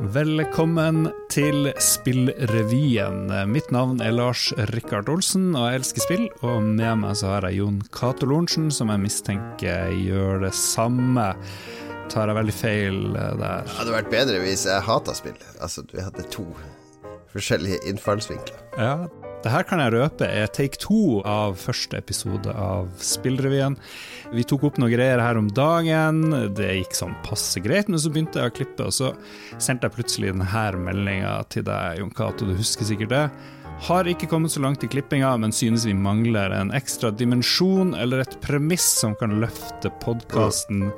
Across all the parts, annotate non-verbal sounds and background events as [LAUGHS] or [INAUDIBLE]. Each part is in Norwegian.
Velkommen til Spillrevyen. Mitt navn er Lars Rikard Olsen, og jeg elsker spill. Og med meg så har jeg Jon Cato Lorentzen, som jeg mistenker gjør det samme. Tar jeg veldig feil eh, der? Det hadde vært bedre hvis jeg hata spill. Altså, vi hadde to forskjellige innfallsvinkler. Ja, det her kan jeg røpe er take two av første episode av Spillrevyen. Vi tok opp noen greier her om dagen, det gikk sånn passe greit, men så begynte jeg å klippe, og så sendte jeg plutselig denne meldinga til deg, Jon Cato, du husker sikkert det. Har ikke kommet så langt i klippinga, men synes vi mangler en ekstra dimensjon eller et premiss som kan løfte podkasten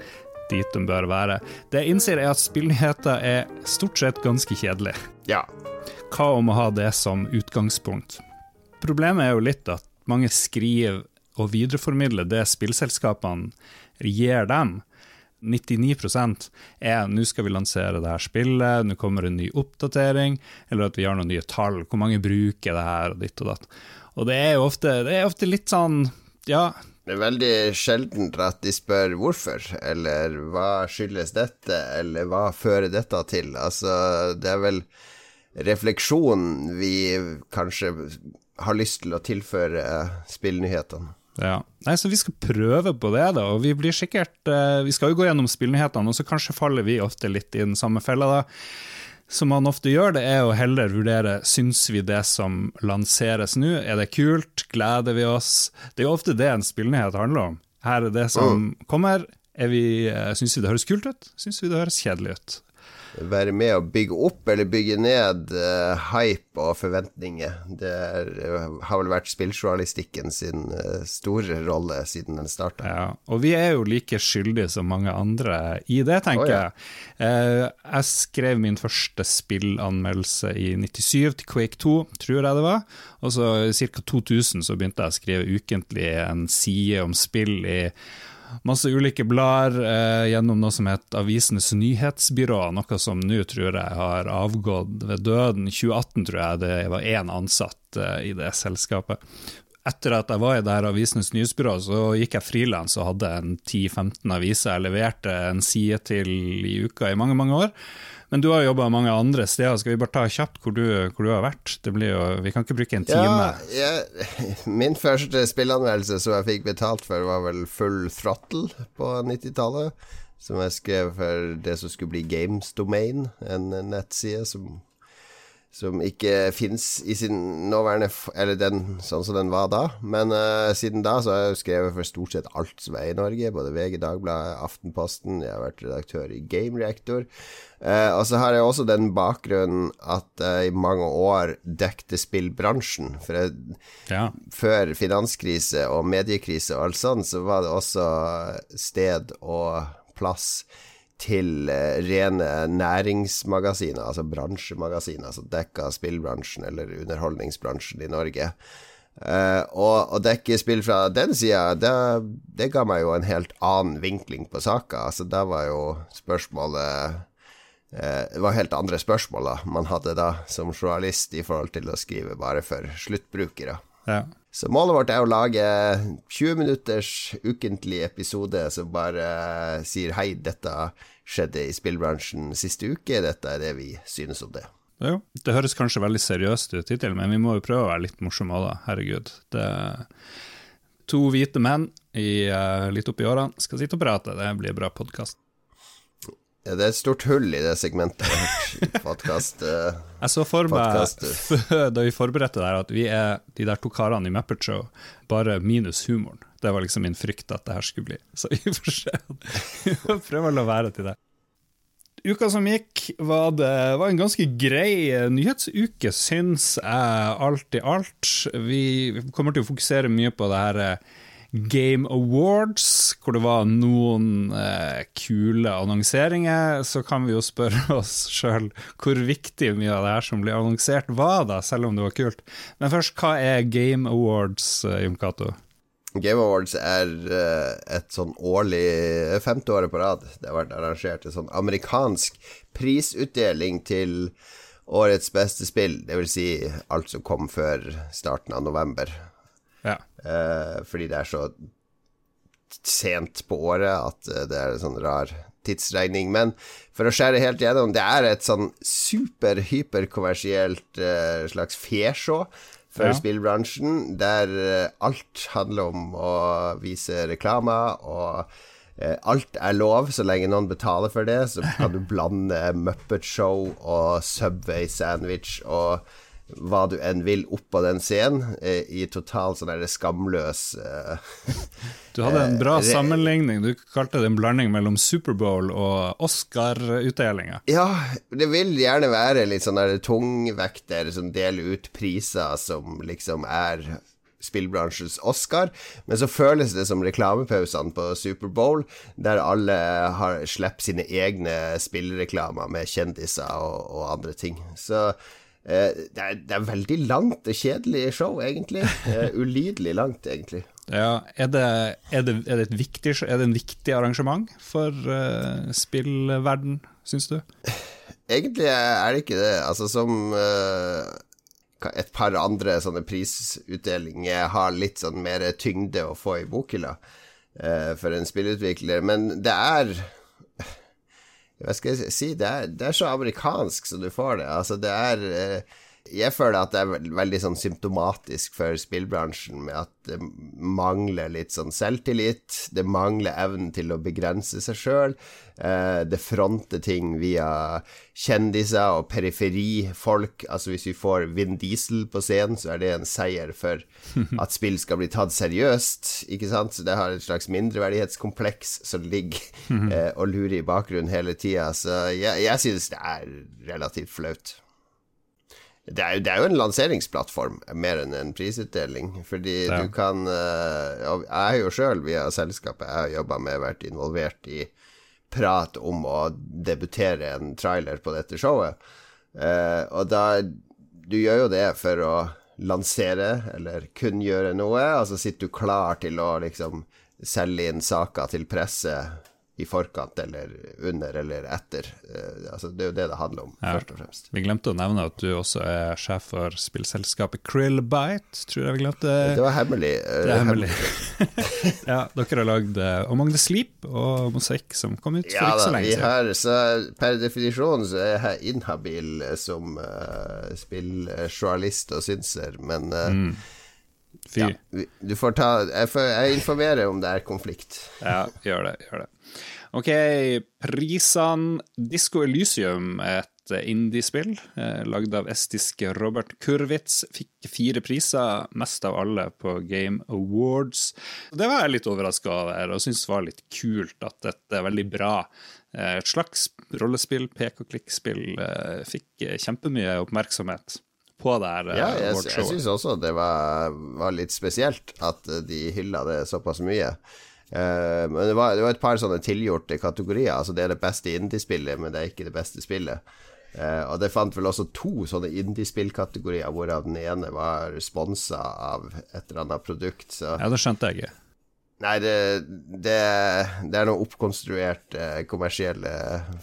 dit den bør være. Det jeg innser, er at spillnyheter er stort sett ganske kjedelig. Ja. Hva om å ha det som utgangspunkt? Problemet er jo litt at mange skriver og videreformidler det spillselskapene gir dem. 99% er nå skal vi lansere det her spillet, nå kommer en ny oppdatering, eller at vi har noen nye tall, hvor mange bruker det her, og ditt og datt. Og det er jo ofte, er ofte litt sånn, ja Det er veldig sjelden at de spør hvorfor, eller hva skyldes dette, eller hva fører dette til. Altså, det er vel refleksjon vi kanskje har lyst til å tilføre spillnyhetene. Ja. Nei, så Vi skal prøve på det, da. Og vi blir sikkert eh, Vi skal jo gå gjennom spillnyhetene, og så kanskje faller vi ofte litt i den samme fella, da. Som man ofte gjør, det er å heller vurdere syns vi det som lanseres nå, er det kult, gleder vi oss? Det er jo ofte det en spillnyhet handler om. Her er det som mm. kommer. Er vi, eh, syns vi det høres kult ut? Syns vi det høres kjedelig ut? Være med å bygge opp eller bygge ned uh, hype og forventninger. Det er, uh, har vel vært spilljournalistikken sin uh, store rolle siden den starta. Ja, og vi er jo like skyldige som mange andre i det, tenker oh, ja. jeg. jeg skrev min første spillanmeldelse i 97 til Quake 2, tror jeg det var. Og så ca. 2000 så begynte jeg å skrive ukentlig en side om spill i masse ulike blader eh, gjennom noe som het Avisenes nyhetsbyrå, noe som nå tror jeg har avgått ved døden. 2018 tror jeg det var én ansatt eh, i det selskapet. Etter at jeg var i det her Avisenes nyhetsbyrå, så gikk jeg frilans og hadde en 10-15 aviser jeg leverte en side til i uka i mange, mange år. Men du har jobba mange andre steder, skal vi bare ta kjapt hvor du, hvor du har vært? Jo, vi kan ikke bruke en time. Ja, jeg, [LAUGHS] min første spillanmeldelse som jeg fikk betalt for, var vel Full Throttle på 90-tallet. Som jeg skrev for det som skulle bli Games Domain, en nettside som som ikke fins i sin nåværende Eller den sånn som den var da. Men uh, siden da så har jeg jo skrevet for stort sett alt som er i Norge. Både VG, Dagbladet, Aftenposten. Jeg har vært redaktør i Game Reactor. Uh, og så har jeg også den bakgrunnen at jeg i mange år dekte spillbransjen. For jeg, ja. før finanskrise og mediekrise og alt sånt, så var det også sted og plass til uh, rene næringsmagasiner, altså bransjemagasiner som dekker spillbransjen eller underholdningsbransjen i Norge. Uh, og å dekke spill fra den sida, det, det, ga meg jo en helt annen vinkling på saka. Altså, da var jo spørsmålet uh, det var helt andre spørsmål da man hadde da som journalist i forhold til å skrive bare for sluttbrukere. Ja. Så målet vårt er å lage 20 minutters ukentlig episode som bare sier hei, dette skjedde i spillbransjen siste uke, dette er det vi synes om det. Jo, det høres kanskje veldig seriøst ut hittil, men vi må jo prøve å være litt morsomme òg, da. Herregud. Det to hvite menn i, uh, litt oppi årene skal sitte og prate. Det blir bra podkast. Ja, det er et stort hull i det segmentet. Podcast, uh, jeg så for meg [LAUGHS] da vi forberedte det her, at vi er de der to karene i Muppet Show, bare minus humoren. Det var liksom min frykt at det her skulle bli. Så vi får se. Prøve å la være til det. Uka som gikk, var, det, var en ganske grei nyhetsuke, syns jeg, alt i alt. Vi kommer til å fokusere mye på det her eh, Game Awards, hvor det var noen eh, kule annonseringer, så kan vi jo spørre [LAUGHS] oss sjøl hvor viktig mye av det her som blir annonsert, var, da, selv om det var kult. Men først, hva er Game Awards, eh, Cato? Game Awards er uh, et sånn årlig femte året på rad. Det har vært arrangert en sånn amerikansk prisutdeling til årets beste spill. Vil si alt som kom før starten av november. Ja. Uh, fordi det er så sent på året at eh, det er en sånn rar tidsregning. Men for å skjære helt gjennom, det er et sånn super-hyperkommersielt uh, slags fesjå for ja. spillbransjen, der uh, alt handler om å vise reklamer, og alt er lov så lenge noen betaler for det. Så kan du [LAUGHS] blande Muppet Show og Subway Sandwich og hva du enn vil oppå den scenen, eh, i total sånn derre skamløs eh, Du hadde en bra eh, sammenligning. Du kalte det en blanding mellom Superbowl og Oscar-utdelinga. Ja, det vil gjerne være litt sånn tungvekter som deler ut priser som liksom er spillbransjens Oscar, men så føles det som reklamepausene på Superbowl, der alle har slipper sine egne spillreklamer med kjendiser og, og andre ting. Så det er, det er, veldig langt og kjedelig show, egentlig. Uh, [LAUGHS] ulidelig langt, egentlig. Ja, er det, er, det, er det, et viktig, det en viktig arrangement for uh, spillverden, syns du? [LAUGHS] Egentlig er det ikke det. Altså, som uh, et par andre sånne prisutdelinger har litt sånn mer tyngde å få i bokhylla uh, for en spillutvikler, men det er hva skal jeg si, det er, det er så amerikansk som du får det. Altså, det er eh, jeg føler at det er veldig sånn symptomatisk for spillbransjen med at det mangler litt sånn selvtillit. Det mangler evnen til å begrense seg sjøl. Eh, det fronter ting via kjendiser og periferifolk. Altså hvis vi får Vin Diesel på scenen, så er det en seier for [LAUGHS] at spill skal bli tatt seriøst. Ikke sant? Så det har et slags mindreverdighetskompleks som ligger [LAUGHS] eh, og lurer i bakgrunnen hele tida. Så jeg, jeg synes det er relativt flaut det er, jo, det er, jo, en lanseringsplattform mer enn en prisutdeling. Fordi ja. du kan og Jeg har jo sjøl via selskapet jeg har jobba med, vært involvert i prat om å debutere en trailer på dette showet. Uh, og da Du gjør jo det for å lansere, eller kunngjøre noe. Altså sitter du klar til å liksom selge inn saker til presse i forkant eller under eller etter. Uh, altså det er jo det det handler om, ja. først og fremst. Vi glemte å nevne at du også er sjef for spillselskapet Krillbite, tror jeg vi glemte. Det var hemmelig. Det er hemmelig. [LAUGHS] ja, dere har lagd uh, Og Magne Sleep og Mosaikk, som kom ut for ja, ikke så lenge siden. Har, så per definisjon så er jeg inhabil som uh, spilljournalist og synser, men uh, mm. Ja, du får ta jeg, jeg informerer om det er konflikt. Ja, gjør det. Gjør det. Ok, prisene Disco Elysium, et indiespill eh, lagd av estiske Robert Kurwitz, fikk fire priser, mest av alle på Game Awards. Det var jeg litt overraska over, og syntes var litt kult at dette er veldig bra. Eh, et slags rollespill, pek og klikk-spill, eh, fikk kjempemye oppmerksomhet på der. ja, jeg, jeg syns også det var, var, litt spesielt at de hylla det såpass mye. Uh, men det var, det var, et par sånne tilgjorte kategorier. Altså Det er det beste indiespillet, men det er ikke det beste spillet. Uh, og det fant vel også to sånne indiespillkategorier, hvorav den ene var sponsa av et eller annet produkt. Så. Ja, det skjønte jeg ikke. Nei, det, det, det er noen oppkonstruerte kommersielle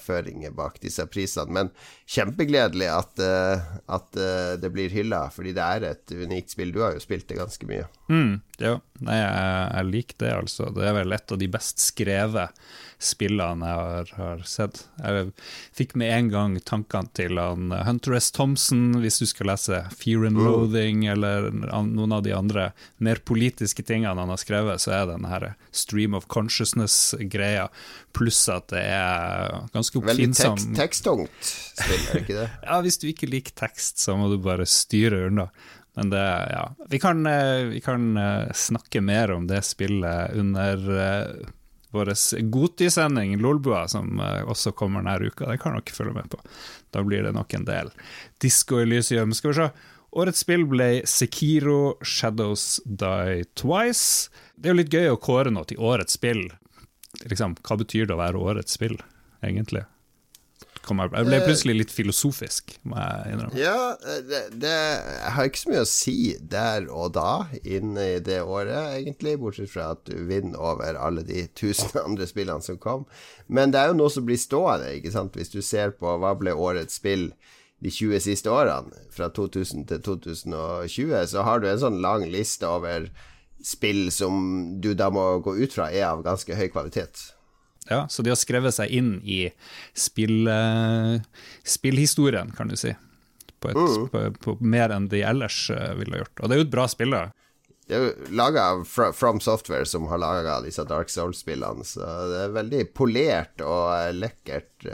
føringer bak disse prisene. Men kjempegledelig at, eh, at det blir hylla, fordi det er et unikt spill. Du har jo spilt det ganske mye. Mm, ja, Nei, jeg, jeg liker det, altså. Det er vel et av de best skrevet spillene jeg har, har, sett. Jeg fikk med en gang tankene til han Hunter S. Thompson, hvis du skal lese Fear and Loathing, mm. eller noen av de andre mer politiske tingene han har skrevet, så er det den her stream of consciousness-greia, pluss at det er ganske oppfinnsom Veldig tek spill, er det ikke det? [LAUGHS] ja, hvis du ikke liker tekst, så må du bare styre unna. Men det, ja. Vi kan, eh, vi kan, eh, snakke mer om det spillet under eh, vår Goti-sending, Lolbua, som uh, også kommer denne uka. Det kan dere følge med på. Da blir det nok en del Disco Elysium. Skal vi se. Årets spill ble Sekiro Shadows Die Twice. Det er jo litt gøy å kåre noe til årets spill. Liksom, hva betyr det å være årets spill, egentlig? Jeg ble plutselig litt filosofisk, må jeg innrømme. Ja, det, det, har ikke så mye å si der og da, inn i det året, egentlig, bortsett fra at du vinner over alle de tusen [LAUGHS] andre spillene som kom. Men det er jo noe som blir stående, ikke sant, hvis du ser på hva ble årets spill de 20 siste årene, fra 2000 til 2020, så har du en sånn lang liste over spill som du da må gå ut fra er av ganske høy kvalitet. Ja, så de har skrevet seg inn i spill, uh, spillhistorien, kan du si. På, et, uh. på, på, mer enn de ellers uh, ville gjort. Og det er jo et bra spill. da. Det er jo laga av From Software, som har laga disse Dark Souls-spillene, så det er veldig polert og lekkert.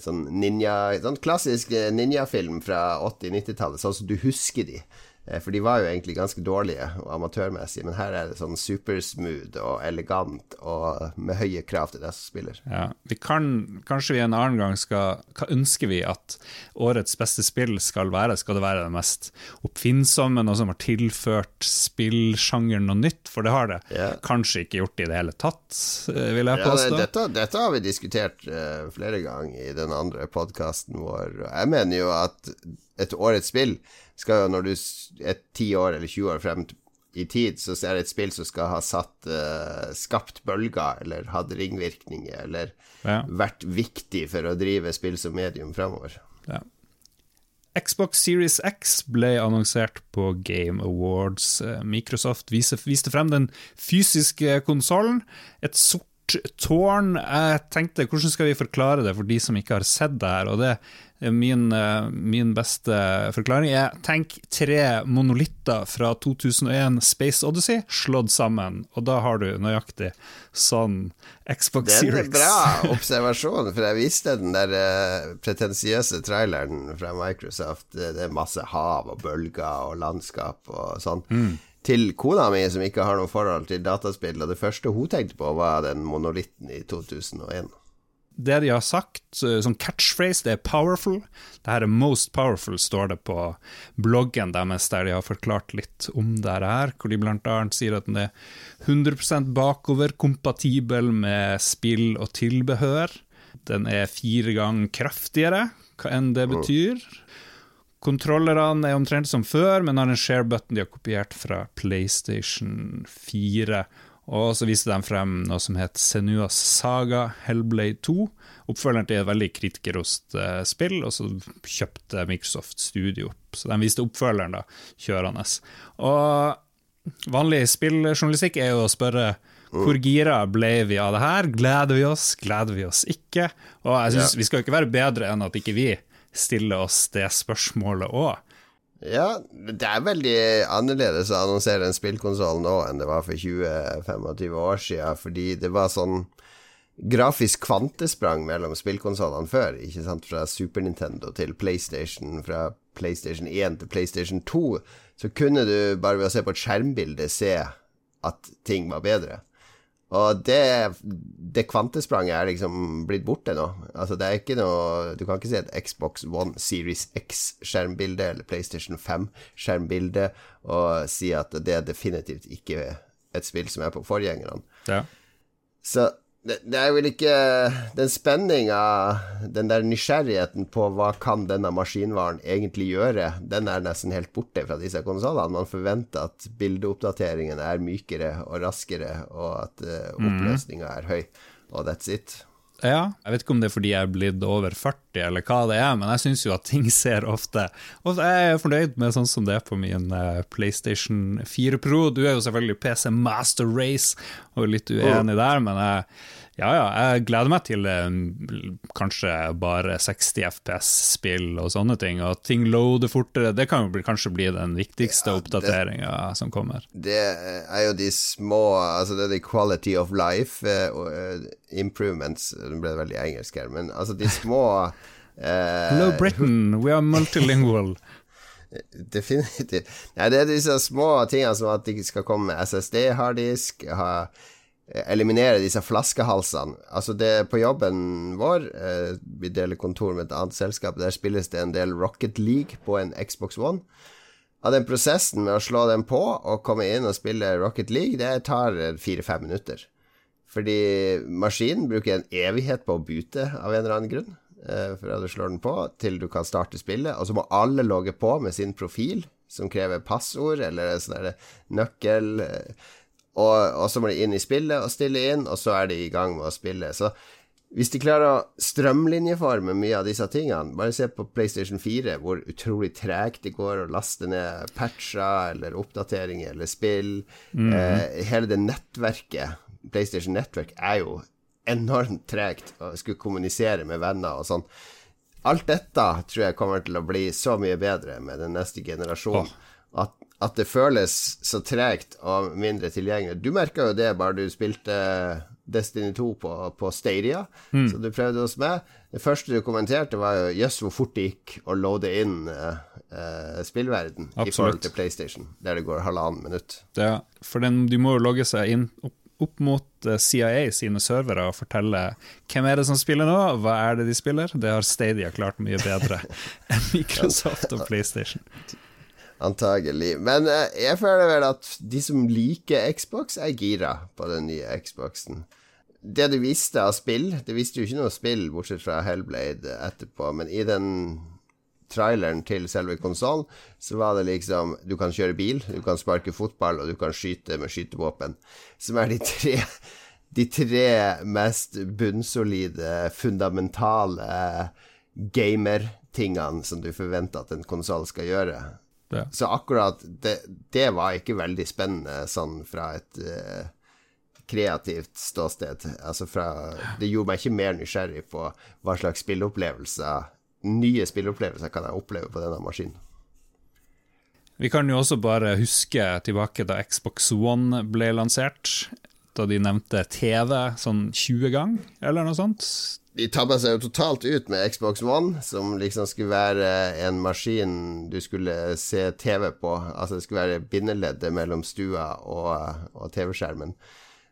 sånn ninja Sånn klassisk ninjafilm fra 80-90-tallet, sånn som du husker de. Eh, for de var jo egentlig ganske dårlige og amatørmessige, men her er det sånn supersmooth og elegant og med høye krav til deg som spiller. Ja, vi kan, Kanskje vi en annen gang skal Hva ønsker vi at årets beste spill skal være? Skal det være det mest oppfinnsomme, noe som har tilført spillsjangeren noe nytt? For det har det ja. kanskje ikke gjort i det hele tatt, eh, vil jeg påstå. Ja, dette, dette, har vi diskutert uh, flere ganger i den andre podkasten vår. Jeg mener jo at et årets spill skal når du er ti år eller 20 år frem i tid, så er det et spill som skal ha satt uh, skapt bølger, eller hatt ringvirkninger, eller ja. vært viktig for å drive spill som medium fremover. Ja. Xbox Series X ble annonsert på Game Awards. Eh, Microsoft viste frem den fysiske konsollen. Et sort tårn. Jeg tenkte, hvordan skal vi forklare det for de som ikke har sett det her? Og det er min, eh, min beste forklaring er tenk tre monolitter fra 2001 Space Odyssey slått sammen, og da har du nøyaktig sånn Xbox Series. Det er en bra [LAUGHS] observasjon, for jeg viste den der uh, pretensiøse traileren fra Microsoft. Det er masse hav og bølger og landskap og sånn. Mm til kona mi, som ikke har noe forhold til dataspill, og det første hun tenkte på, var den monolitten i 2001. Det de har sagt som catchphrase, det er 'powerful'. Det her er 'most powerful', står det på bloggen deres, der de har forklart litt om det her. Hvor de bl.a. sier at den er 100% bakoverkompatibel med spill og tilbehør. Den er fire ganger kraftigere, hva enn det betyr. Kontrollerne er omtrent som før, men har en share-button de har kopiert fra PlayStation 4. Og så viste de frem noe som het Senuas Saga Hellblade 2. Oppfølgeren til et veldig kritikerrost uh, spill, og så kjøpte Microsoft Studio opp. Så de viste oppfølgeren da, kjørende. Og vanlig spilljournalistikk er jo å spørre hvor gira ble vi av det her? Gleder vi oss? Gleder vi oss ikke? Og jeg synes. Vi skal jo ikke være bedre enn at ikke vi stiller oss det spørsmålet òg. Ja, det er veldig annerledes å annonsere en spillkonsoll nå enn det var for 20-25 år siden, fordi det var sånn grafisk kvantesprang mellom spillkonsollene før. Ikke sant, Fra Super Nintendo til PlayStation, fra PlayStation 1 til PlayStation 2, så kunne du bare ved å se på et skjermbilde se at ting var bedre. Og det, det kvantespranget er liksom blitt borte nå. Altså det er ikke noe Du kan ikke si et Xbox One Series X-skjermbilde eller PlayStation 5-skjermbilde og si at det er definitivt ikke et spill som er på forgjengerne. Ja. Så det, det, er vel ikke Den spenninga, den der nysgjerrigheten på hva kan denne maskinvaren egentlig gjøre, den er nesten helt borte fra disse konsollene. Man forventer at bildeoppdateringen er mykere og raskere, og at uh, eh, mhm. oppløsninga er høy, og that's it. Ja, jeg vet ikke om det er fordi jeg er blitt over 40 eller hva det er, men jeg syns jo at ting ser ofte Og jeg er fornøyd med sånn som det er på min uh, PlayStation 4 Pro. Du er jo selvfølgelig PC Master Race og litt uenig der, men jeg ja, ja. Jeg gleder meg til eh, kanskje bare 60 FPS-spill og sånne ting. Og ting loader fortere. Det kan jo bli, kanskje bli den viktigste ja, oppdateringa som kommer. Det er jo de små Altså, det er de quality of life uh, improvements Det ble veldig engelsk her, men altså de små uh, [LAUGHS] Hello Britain, we are multilingual. [LAUGHS] Definitivt. Nei, det er disse små tingene som at de skal komme med SSD-harddisk, ha eliminere disse flaskehalsene. Altså det På jobben vår, eh, vi deler kontor med et annet selskap, der spilles det en del Rocket League på en Xbox One. Av den prosessen med å slå den på og komme inn og spille Rocket League, det tar fire-fem minutter. Fordi maskinen bruker en evighet på å bute av en eller annen grunn. Eh, fra du slår den på til du kan starte spillet. Og så må alle logge på med sin profil, som krever passord eller sånn nøkkel eh, og, og, så må de inn i spillet og stille inn, og så er de i gang med å spille. Så hvis de klarer å strømlinjeforme mye av disse tingene Bare se på PlayStation 4, hvor utrolig tregt det går å laste ned patcher eller oppdateringer eller spill. Mm. Eh, hele det nettverket, PlayStation Network, er jo enormt tregt å skulle kommunisere med venner og sånn. Alt dette tror jeg kommer til å bli så mye bedre med den neste generasjonen. Oh. At, at, det føles så tregt og mindre tilgjengelig. Du merka jo det bare du spilte Destiny 2 på, på Stadia, mm. som du prøvde hos meg. Det første du kommenterte, var jo jøss, hvor fort det gikk å loade inn uh, uh, spillverden Absolutt. i forhold til PlayStation, der det går halvannen minutt. Ja, for den, du må jo logge seg inn opp, opp mot CIA sine servere og fortelle hvem er det som spiller nå, hva er det de spiller. Det har Stadia klart mye bedre [LAUGHS] enn Microsoft og PlayStation. Antagelig. Men jeg føler vel at de som liker Xbox, er gira på den nye Xboxen det de visste av spill Det visste jo ikke noe spill, bortsett fra Hellblade etterpå, men i den traileren til selve konsollen, så var det liksom Du kan kjøre bil, du kan sparke fotball, og du kan skyte med skytevåpen. Som er de tre, de tre mest bunnsolide, fundamentale gamertingene som du forventer at en konsoll skal gjøre. Ja. Så akkurat det, det, var ikke veldig spennende sånn fra et uh, kreativt ståsted. Altså fra, det gjorde meg ikke mer nysgjerrig på hva slags spilleopplevelser nye spilleopplevelser kan jeg oppleve på denne maskinen. Vi kan jo også bare huske tilbake da Xbox One ble lansert. Da de nevnte TV sånn 20 ganger, eller noe sånt. De tabba seg jo totalt ut med Xbox One, som liksom skulle være en maskin du skulle se TV på. Altså det skulle være bindeleddet mellom stua og, og TV-skjermen.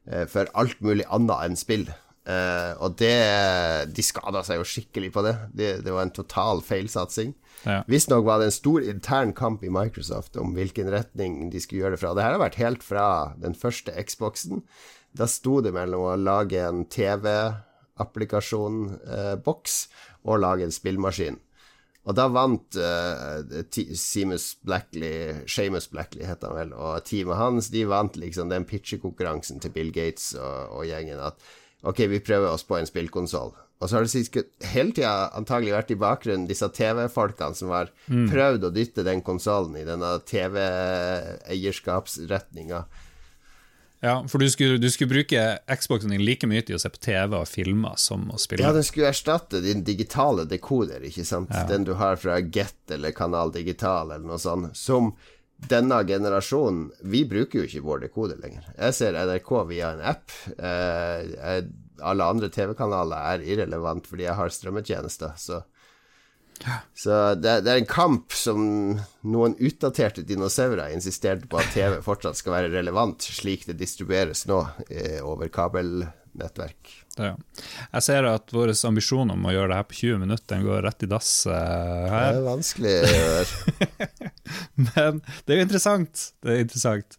Eh, for alt mulig annet enn spill. Uh, og det De skada seg jo skikkelig på det. Det, det var en total feilsatsing. Ja. Visstnok var det en stor intern kamp i Microsoft om hvilken retning de skulle gjøre det fra. Det her har vært helt fra den første Xboxen. Da sto det mellom å lage en TV-applikasjon-boks eh, og lage en spillmaskin. Og da vant eh, Seamus Blackley, Seamus Blackley het han vel, og teamet hans de vant liksom den pitchekonkurransen til Bill Gates og, og, gjengen at ok, vi prøver oss på en spillkonsoll. Og så har det hele tida antagelig vært i bakgrunnen disse TV-folkene som har mm. prøvd å dytte den konsollen i denne TV-eierskapsretninga. Ja, for du skulle, du skulle, bruke Xboxen din like mye til å se på TV og filmer som å spille? Ja, den skulle erstatte din digitale dekoder, ikke sant. Ja. Den du har fra Get eller Kanal Digital eller noe sånt. Som denne generasjonen Vi bruker jo ikke vår dekode lenger. Jeg ser NRK via en app. Eh, alle andre TV-kanaler er irrelevant fordi jeg har strømmetjenester, så så det, det, er en kamp som noen utdaterte dinosaurer insisterte på at TV fortsatt skal være relevant, slik det distribueres nå eh, over kabelnettverk. Ja. Jeg ser at vår ambisjon om å gjøre det her på 20 minutter Den går rett i dass eh, her. Det er vanskelig å gjøre. [LAUGHS] Men det er jo interessant. Det er interessant.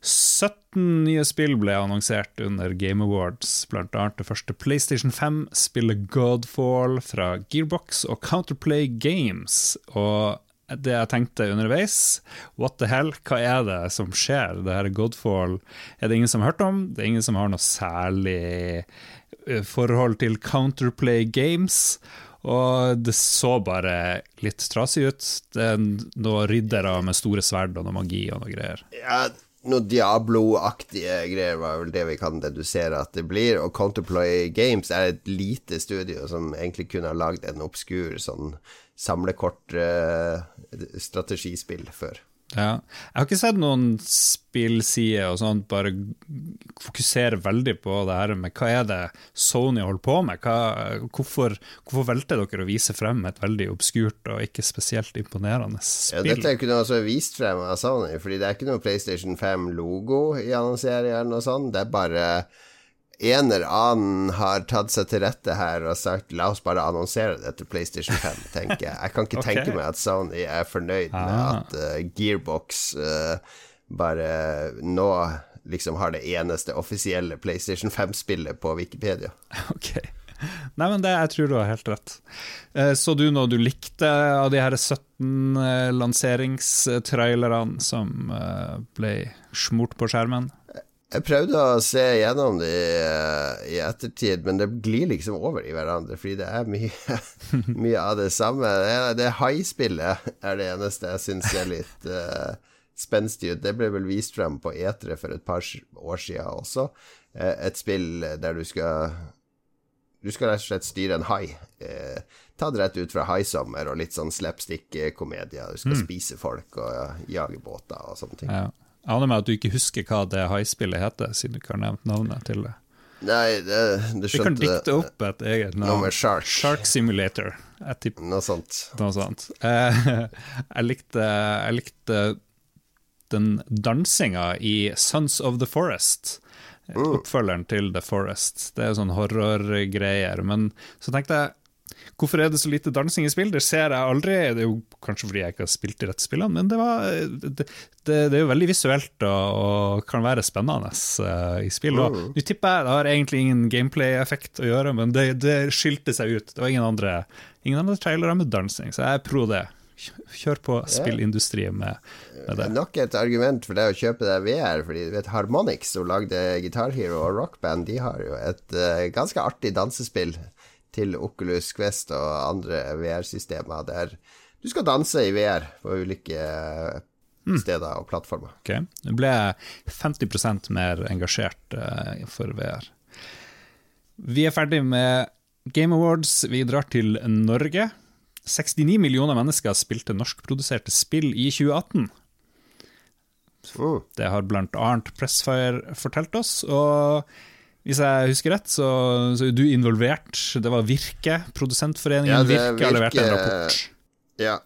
17 nye spill ble annonsert under Game Awards, annet det første PlayStation 5-spillet Godfall fra Gearbox og Counterplay Games. Og det jeg tenkte underveis, what the hell, hva er det som skjer? Det her Godfall er det ingen som har hørt om, det er ingen som har noe særlig eh, forhold til Counterplay Games. Og det så bare litt trasig ut. Det er noen riddere med store sverd og noe magi og noe greier. Ja, noe Diablo-aktige greier, var vel det vi kan dedusere at det blir. Og Counterplay Games er et lite studio som egentlig kunne ha lagd en obskur sånn samlekort-strategispill uh, før. Ja. Jeg har ikke sett noen spillsider og sånt bare fokusere veldig på det her med hva er det Sony holder på med? Hva, hvorfor, hvorfor velter dere å vise frem et veldig obskurt og ikke spesielt imponerende spill? Ja, dette som er vist frem av Sony, fordi det er ikke noe PlayStation 5-logo i annonseringen eller noe sånt. Det er bare en eller annen har tatt seg til rette her og sagt la oss bare annonsere det til PlayStation 5, tenker jeg. Jeg kan ikke [LAUGHS] okay. tenke meg at Sony er fornøyd ah. med at uh, Gearbox uh, bare nå liksom har det eneste offisielle PlayStation 5-spillet på Wikipedia. [LAUGHS] Ok. Nei, men det, jeg tror du har helt rett. Uh, så du noe du likte av de her 17 lanseringstrailerne som ble smurt på skjermen? Jeg prøvde å se gjennom det i, i, ettertid, men det glir liksom over i hverandre, fordi det er mye, [LAUGHS] mye av det samme. Det, haispillet er det eneste jeg syns er litt uh, spenstig ut. Det ble vel vist frem på etere for et par år siden også. Uh, et spill der du skal Du skal rett og slett styre en hai. Eh, det rett ut fra Haisommer og litt sånn slapstick-komedier. Du skal mm. spise folk og jage båter og sånne ting. Ja. Jeg aner meg at du ikke husker hva det haispillet heter, siden du ikke har nevnt navnet til det. Nei, det, det skjønte Vi kan dikte opp et eget navn. Noe Shark. Shark Simulator. Noe sånt. Noe sånt. Eh, [LAUGHS] jeg, likte, jeg likte den dansinga i Sons of the Forest. Mm. Oppfølgeren til The Forest. Det er sånn horrorgreier. Men så tenkte jeg Hvorfor er det så lite dansing i spill? Det ser jeg aldri. Det er jo kanskje fordi jeg ikke har spilt de rette spillene, men det, var, det, det, det er jo veldig visuelt og, og kan være spennende uh, i spill. Og mm. Nå tipper jeg det har egentlig ingen gameplay-effekt å gjøre, men det, skilte seg ut. Det var ingen andre, ingen andre trailere med dansing, så jeg er pro det. Kjør på spillindustrien med, med, det. Nok et argument for deg å kjøpe deg VR. Fordi du vet Harmonix, som lagde Guitar Hero og Rockband, de har jo et uh, ganske artig dansespill til Oculus Quest og andre VR-systemer der du skal danse i VR på ulike mm. steder og plattformer. Ok, Du ble 50% mer engasjert uh, for VR. Vi er ferdig med Game Awards. Vi drar til Norge. 69 millioner mennesker spilte norskproduserte spill i 2018. Mm. Det har blant annet Pressfire fortalt oss. Og hvis jeg husker rett, så, så er du involvert. Det var Virke, produsentforeningen ja, Virke, har levert en rapport. Ja.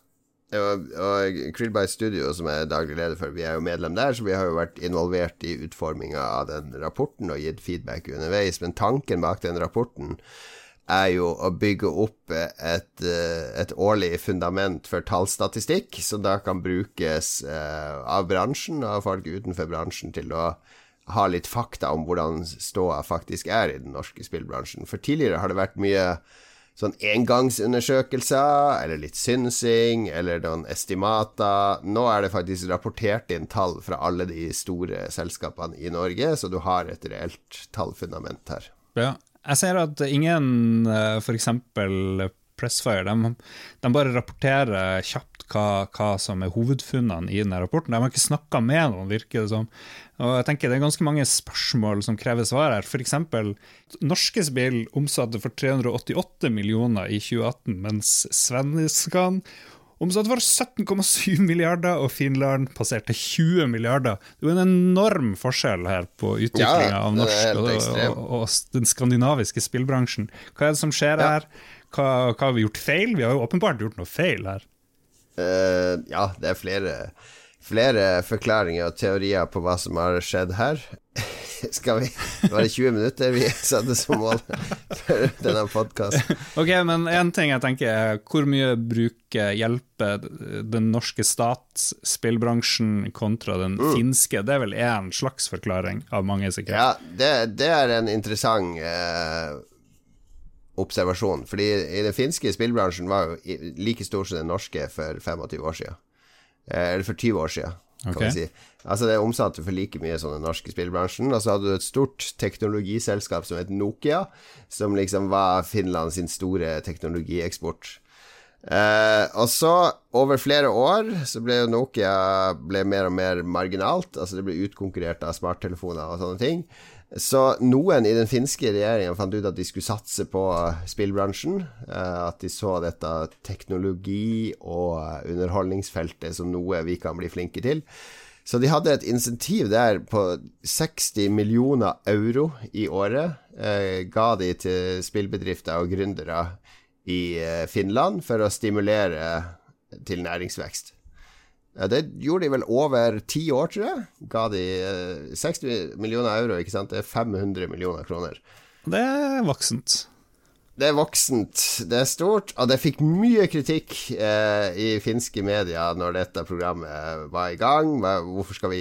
Og, og Krillby Studio, som jeg er daglig leder for, vi er jo medlem der, så vi har jo vært involvert i utforminga av den rapporten og gitt feedback underveis. Men tanken bak den rapporten er jo å bygge opp et, et årlig fundament for tallstatistikk, som da kan brukes eh, av bransjen, av folk utenfor bransjen, til å ha litt fakta om hvordan ståa faktisk er i den norske spillbransjen. For tidligere har det vært mye sånn engangsundersøkelser, eller litt synsing, eller noen estimater. Nå er det faktisk rapportert inn tall fra alle de store selskapene i Norge, så du har et reelt tallfundament her. Ja, jeg ser at ingen, eh, f.eks. Pressfire, de, de, bare rapporterer kjapt hva, hva, som er hovedfunnene i denne rapporten. De har ikke snakka med noen, virker det som. Og jeg tenker Det er ganske mange spørsmål som krever svar her. F.eks. norske spill omsatte for 388 millioner i 2018, mens svenskene omsatte for 17,7 milliarder, og Finland passerte 20 milliarder. Det er jo en enorm forskjell her på utviklinga ja, av norsk og, og, og, den skandinaviske spillbransjen. Hva er det som skjer ja. her? Hva, hva, har vi gjort feil? Vi har jo åpenbart gjort noe feil her. Uh, ja, det er flere flere forklaringer og teorier på hva som har skjedd her. [LAUGHS] Skal vi Var det 20 minutter vi satte som mål for denne podkasten? [LAUGHS] Ok, men én ting jeg tenker er hvor mye bruker hjelper den norske stat, spillbransjen, kontra den mm. finske? Det er vel én slags forklaring av mange, sikkert? Ja, det, det er en interessant eh, observasjon. Fordi i den finske spillbransjen var jo like stor som den norske for 25 år siden. Eh, eller for 20 år siden, kan okay. si. Altså Det omsatte for like mye som den norske spillbransjen. Og så hadde du et stort teknologiselskap som het Nokia, som liksom var Finland sin store teknologieksport. Eh, og så, over flere år, så ble jo Nokia ble mer og mer marginalt. Altså det ble utkonkurrert av smarttelefoner og sånne ting. Så noen i den finske regjeringen fant ut at de skulle satse på spillbransjen. Eh, at de så dette teknologi- og underholdningsfeltet som noe vi kan bli flinke til. Så de hadde et insentiv der på 60 millioner euro i året. Eh, ga de til spillbedrifter og gründere i eh, Finland for å stimulere til næringsvekst. Det gjorde de vel over ti år, tror jeg. Ga de 60 eh, millioner euro, ikke sant. Det er 500 millioner kroner. Det er voksent. Det er voksent, det er stort, og det fikk mye kritikk eh, i finske medier når dette programmet var i gang. Hvorfor skal vi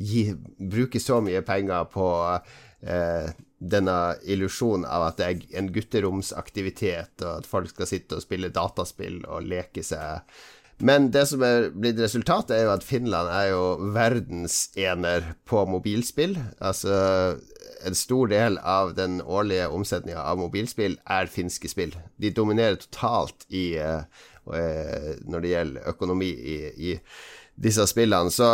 gi, bruke så mye penger på eh, denne illusjonen av at det er en gutteromsaktivitet, og at folk skal sitte og spille dataspill og leke seg men det som er blitt resultatet, er jo at Finland er jo verdensener på mobilspill. Altså en stor del av den årlige omsetninga av mobilspill er finske spill. De dominerer totalt i uh, når det gjelder økonomi i, i disse spillene. Så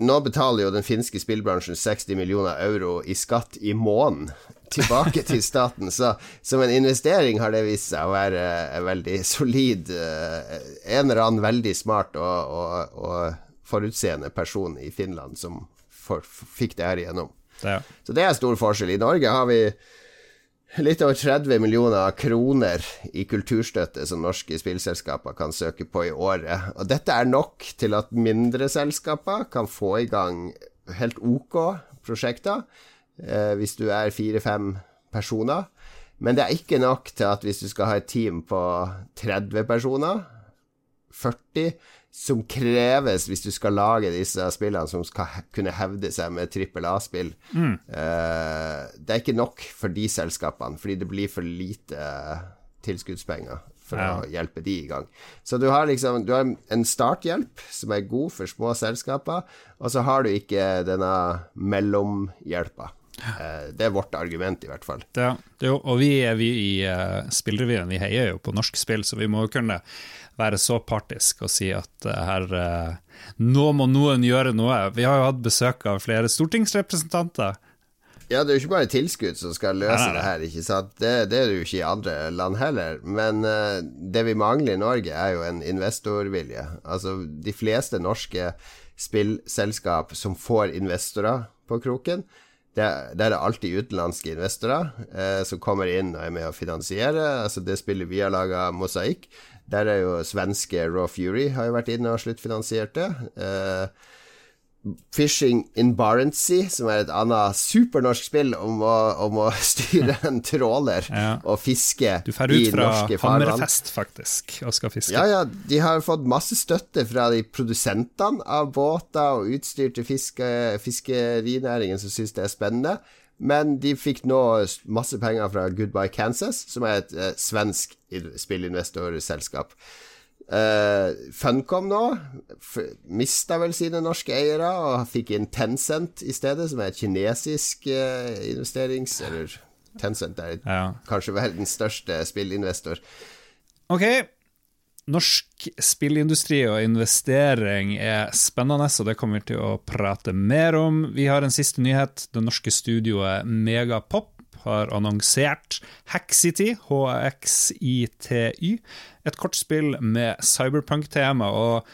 nå betaler jo den finske spillbransjen 60 millioner euro i skatt i måneden tilbake til staten. Så som en investering har det vist seg å være uh, veldig solid. Uh, en eller annen veldig smart og, og, og forutseende person i Finland som for, fikk det her igjennom. Ja. Så det er stor forskjell. I Norge har vi litt over 30 millioner kroner i kulturstøtte som norske spillselskaper kan søke på i året. Og dette er nok til at mindre selskaper kan få i gang helt ok prosjekter, eh, hvis du er fire-fem personer. Men det er ikke nok til at hvis du skal ha et team på 30 personer, 40, som kreves hvis du skal lage disse spillene som skal kunne hevde seg med trippel A-spill. Mm. Uh, det er ikke nok for de selskapene, fordi det blir for lite tilskuddspenger for ja. å hjelpe de i gang. Så du har liksom Du har en starthjelp som er god for små selskaper, og så har du ikke denne mellomhjelpa. Uh, det er vårt argument, i hvert fall. Ja, jo, og vi, vi i uh, Spillrevyen vi heier jo på norsk spill, så vi må kunne være så partisk og si at uh, her uh, Nå må noen gjøre noe. Vi har jo hatt besøk av flere stortingsrepresentanter. Ja, det er jo ikke bare tilskudd som skal løse nei, nei, nei. det her, ikke sant. Det, det, er det jo ikke i andre land heller. Men uh, det vi mangler i Norge, er jo en investorvilje. Altså, de fleste norske spillselskap som får investorer på kroken, det, det er alltid utenlandske investorer eh, som kommer inn og er med å finansiere. Altså Det spillet vi har laga, Mosaikk, der er jo svenske Raw Fury har jo vært inne og sluttfinansiert det. Uh, Fishing in Barentssea, som er et annet supernorsk spill om å, om å [LAUGHS] styre en tråler ja. og fiske i norske farvann. Du drar ut fra Hammerfest, faktisk, og skal fiske. Ja, ja. De har fått masse støtte fra de produsentene av båter og utstyr til fiske, fiskerinæringen, som syns det er spennende. Men de fikk nå masse penger fra Goodbye Kansas, som er et eh, svensk spillinvestorselskap. Uh, Funcom nå mista vel sine norske eiere og fikk inn Tencent i stedet, som er et kinesisk uh, investerings... Eller Tencent er ja. kanskje verdens største spillinvestor. Ok, Norsk spillindustri og investering er spennende, og det kommer vi til å prate mer om. Vi har en siste nyhet. Det norske studioet Megapop har annonsert Haxity, HXITY, et kortspill med cyberpunk-tema. og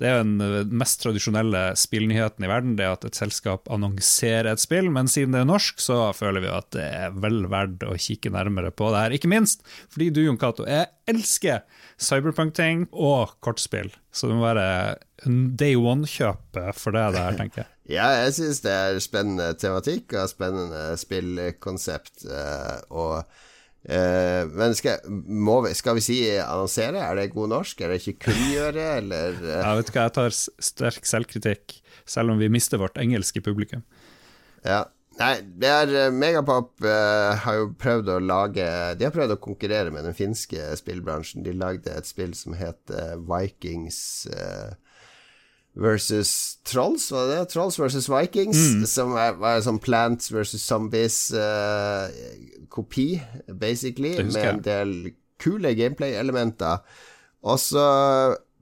det er den eh, mest tradisjonelle spillnyheten i verden, det at et selskap annonserer et spill. Men siden det er norsk, så føler vi at det er vel verdt å kikke nærmere på det her. Ikke minst fordi du, Jon Cato, jeg elsker cyberpunk-ting og kortspill. Så det må være day one-kjøpet for det der, tenker jeg. [LAUGHS] Ja, jeg syns det er spennende tematikk og spennende spillkonsept. Eh, og Uh, men skal, vi, skal, vi, si annonsere? Er det god norsk? Er det ikke kunngjøre, eller uh? Ja, vet du hva, jeg tar sterk selvkritikk, selv om vi mister vårt engelske publikum. Ja. Nei, det er uh, Megapop har jo prøvd å lage De har prøvd å konkurrere med den finske spillbransjen. De lagde et spill som het Vikings versus Trolls, var det det? Trolls versus Vikings, mm. som er, var sånn Plants versus Zombies-kopi, uh, basically, med en del kule gameplay-elementer. Og så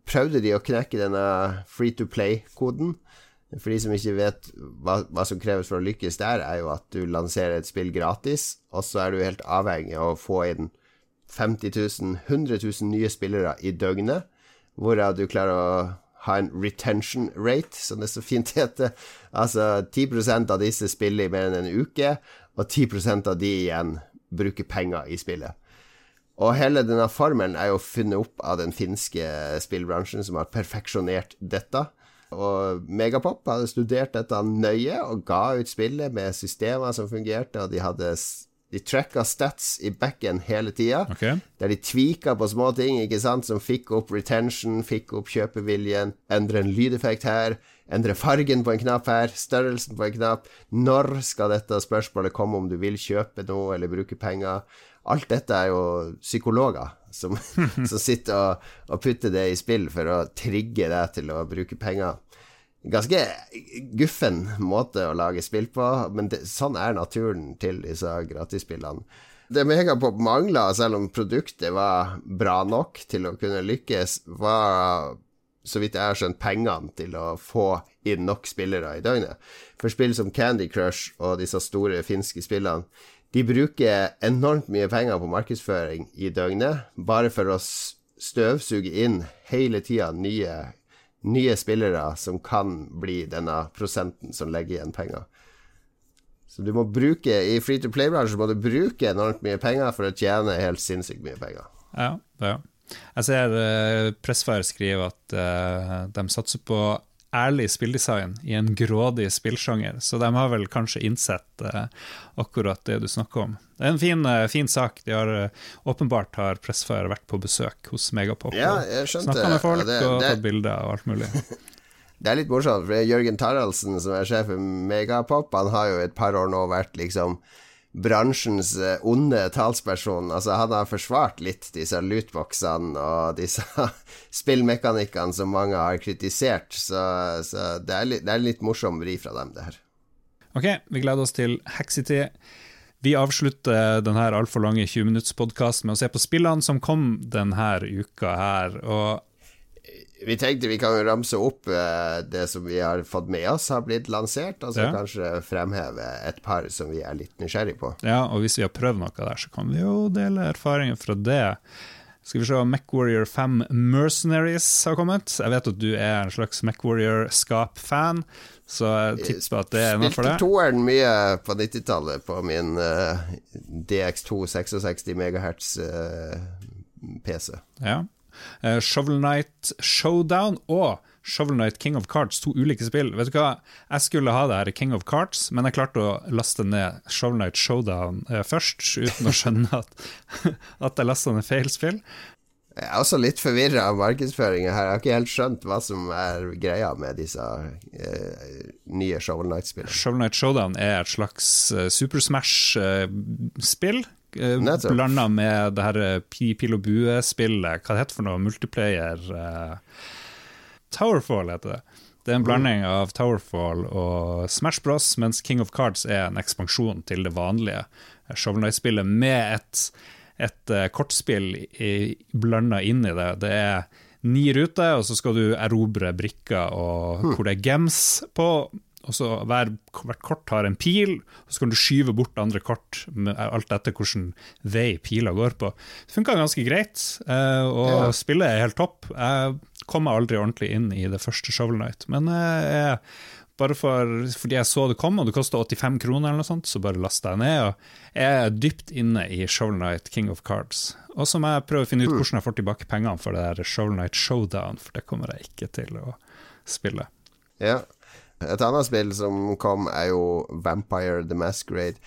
prøvde de å knekke denne free to play-koden. For de som ikke vet hva, hva, som kreves for å lykkes der, er jo at du lanserer et spill gratis, og så er du helt avhengig av å få inn 50 000, 100 000 nye spillere i døgnet, hvorav du klarer å ha en retention rate, som det så fint heter. Altså 10% av disse spiller i mer enn en uke, og 10% av de igjen bruker penger i spillet. Og hele denne formelen er jo funnet opp av den finske spillbransjen, som har perfeksjonert dette. Og Megapop hadde studert dette nøye og ga ut spillet med systemer som fungerte, og de hadde de tracka stats i backen hele tida, okay. der de tvika på små ting ikke sant, som fikk opp retention, fikk opp kjøpeviljen, endre en lydeffekt her, endre fargen på en knapp her, størrelsen på en knapp, når skal dette spørsmålet komme om du vil kjøpe noe eller bruke penger? Alt dette er jo psykologer som, [LAUGHS] som sitter og, og putter det i spill for å trigge deg til å bruke penger ganske guffen måte å lage spill på, men det, sånn er naturen til disse gratisspillene. Det Megapop mangla, selv om produktet var bra nok til å kunne lykkes, var så vidt jeg har skjønt, pengene til å få inn nok spillere i døgnet. For spill som Candy Crush og disse store finske spillene, de bruker enormt mye penger på markedsføring i døgnet, bare for å støvsuge inn hele tida nye, nye spillere som kan bli denne prosenten som legger igjen penger. Så du må bruke I free to play-bransjen må du bruke enormt mye penger for å tjene helt sinnssykt mye penger. Ja, ja. Jeg ser uh, Pressfire skriver at uh, de satser på ærlig spilldesign i en grådig spillsjanger, så de har vel kanskje innsett uh, akkurat det du snakker om. Det er en fin, uh, fin sak. De har, uh, åpenbart har Pressfire vært på besøk hos Megapop ja, og snakka med folk ja, det, og tatt bilder og alt mulig. [LAUGHS] det er litt morsomt, for Jørgen Taraldsen, som er sjef for Megapop, han har jo et par år nå vært liksom bransjens eh, onde talsperson. Altså, han har forsvart litt disse lootboxene og disse [LAUGHS] spillmekanikkene som mange har kritisert, så, så det, er litt, det er litt morsom vri fra dem, det her. Ok, vi gleder oss til Haxity. Vi avslutter denne altfor lange 20-minuttspodkasten med å se på spillene som kom denne uka her. Og vi tenkte vi kan ramse opp uh, det som vi har fått med oss har blitt lansert, og så ja. kanskje fremheve et par som vi er litt nysgjerrig på. Ja, og hvis vi har prøvd noe der, så kan vi jo dele erfaringer fra det. Skal vi se, MacWarrior 5 Mercenaries har kommet. Jeg vet at du er en slags MacWarrior-skap-fan, så jeg tipper at det er noe for deg. Spilte toeren mye på 90-tallet på min uh, DX2 66 MHz uh, PC. Ja, Shovel Knight Showdown og Shovel Knight King of Cards, to ulike spill. Vet du hva, Jeg skulle ha det her King of Cards, men jeg klarte å laste ned Shovel Knight Showdown uh, først, uten å [LAUGHS] skjønne at, at jeg lasta ned feil spill. Jeg er også litt forvirra av markedsføringa her. Jeg har ikke helt skjønt hva som er greia med disse uh, nye Shovel Knight-spillene. Shovel Knight Showdown er et slags Super Smash-spill Uh, Blanda med det her eh, pil og bue-spillet. Hva det heter for noe? Multiplayer uh, Towerfall heter det. Det er en blanding av Towerfall og Smash Bros, mens King of Cards er en ekspansjon til det vanlige Shovel Knight-spillet med et, et uh, kortspill blanda inn i det. Det er ni ruter, og så skal du erobre brikker og, hmm. hvor det er gems på og så hver, hvert kort har en pil, og så kan du skyve bort andre kort, alt etter hvilken vei pila går på. Det funka ganske greit, eh, og ja. spillet er helt topp. Jeg kom aldri ordentlig inn i det første Shovel Night, men jeg, bare for, fordi jeg så det kom, og det kosta 85 kroner, eller noe sånt, så bare lasta jeg ned. og Jeg er dypt inne i Shovel Night King of Cards. Og så må jeg prøve å finne ut hmm. hvordan jeg får tilbake pengene for det der Shovel Night Showdown, for det kommer jeg ikke til å spille. Ja, et annet spill som kom, er jo Vampire the Masquerade.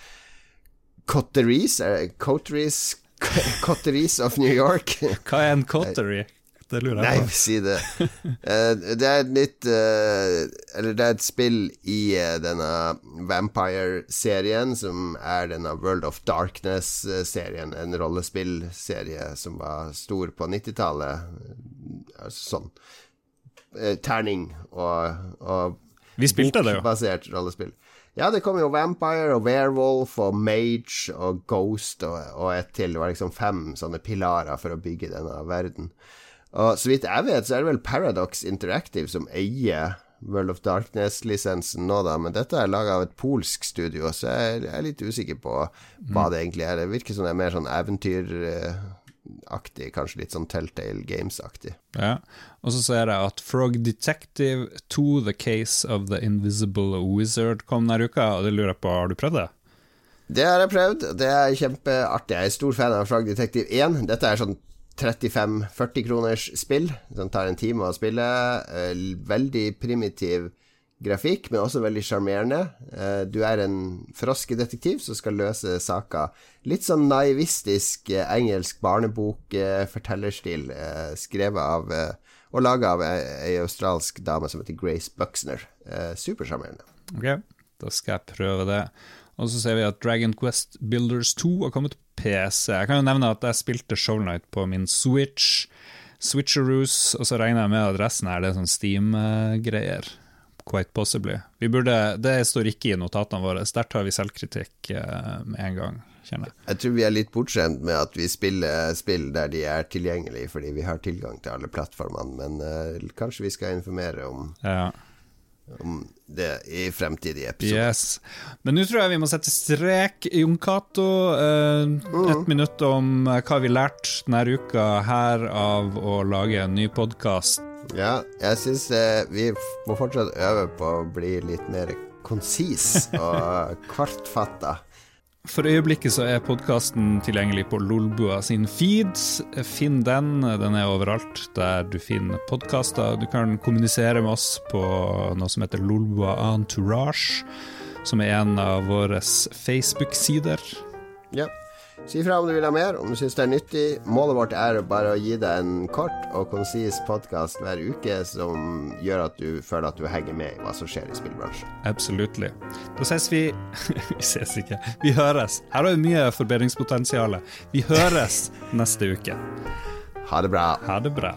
Cotteries? Cotteries [LAUGHS] Cotteries of New York. [LAUGHS] Hva er en cottery? Det lurer jeg på. Nei, si det. Uh, det er et nytt uh, Eller det er et spill i uh, denne Vampire-serien, som er denne World of Darkness-serien. En rollespillserie som var stor på 90-tallet. Altså sånn terning og, og vi spilte det jo. Basert rollespill. Ja, det kom jo Vampire og Werewolf og Mage og Ghost og, og et til. Det var liksom fem sånne pilarer for å bygge denne verden. Og så vidt jeg vet, så er det vel Paradox Interactive som eier World of Darkness-lisensen nå, da, men dette er laga av et polsk studio, så jeg er litt usikker på hva mm. det egentlig er. Det virker som det er mer sånn eventyr aktig, kanskje litt sånn Telltale Games-aktig. Ja, og så ser jeg at Frog Detective 2 The Case of the Invisible Wizard kom denne uka, og det lurer jeg på, har du prøvd det? Det har jeg prøvd, det er kjempeartig. Jeg er stor fan av Frog Detective 1. Dette er sånn 35-40 kroners spill, som tar en time å spille. Eh, veldig primitiv grafikk, men også veldig sjarmerende. Eh, du er en froskedetektiv som skal løse saker. Litt sånn naivistisk eh, engelsk barnebok-fortellerstil, eh, skrevet av og laga av ei australsk dame som heter Grace Buxner. Supersjarmerende. Ok, da skal jeg prøve det. Og så ser vi at Dragon Quest Builders 2 har kommet på PC. Jeg kan jo nevne at jeg spilte Show Night på min Switch. Switcheroos, og så regner jeg med at resten er det sånn Steam-greier. Quite possibly. Burde, det står ikke i notatene våre. Der tar vi selvkritikk eh, med en gang. kjenner jeg. Jeg tror vi er litt bortskjemt med at vi spiller spill der de er tilgjengelige, fordi vi har tilgang til alle plattformene, men uh, kanskje vi skal informere om, Ja. Om det i fremtidige episoder. Yes. Men nå tror jeg vi må sette strek, Jon Cato. Eh, et minutt om eh, hva vi lærte denne uka her av å lage en ny podkast. Ja, jeg syns eh, vi må fortsatt øve på å bli litt mer konsis og [LAUGHS] kvartfatta. For øyeblikket så er podkasten tilgjengelig på Lolbua sin feed. Finn den, den er overalt der du finner podkaster. Du kan kommunisere med oss på noe som heter Lolbua Entourage, som er en av våre Facebook-sider. Ja. Si fra om du vil ha mer, om du syns det er nyttig. Målet vårt er bare å gi deg en kort og konsis podkast hver uke som gjør at du føler at du henger med i hva som skjer i spillbransjen. Absolutely. Da ses vi [LAUGHS] Vi ses ikke. Vi høres. Her har vi mye forbedringspotensial. Vi høres neste uke. Ha det bra. Ha det bra.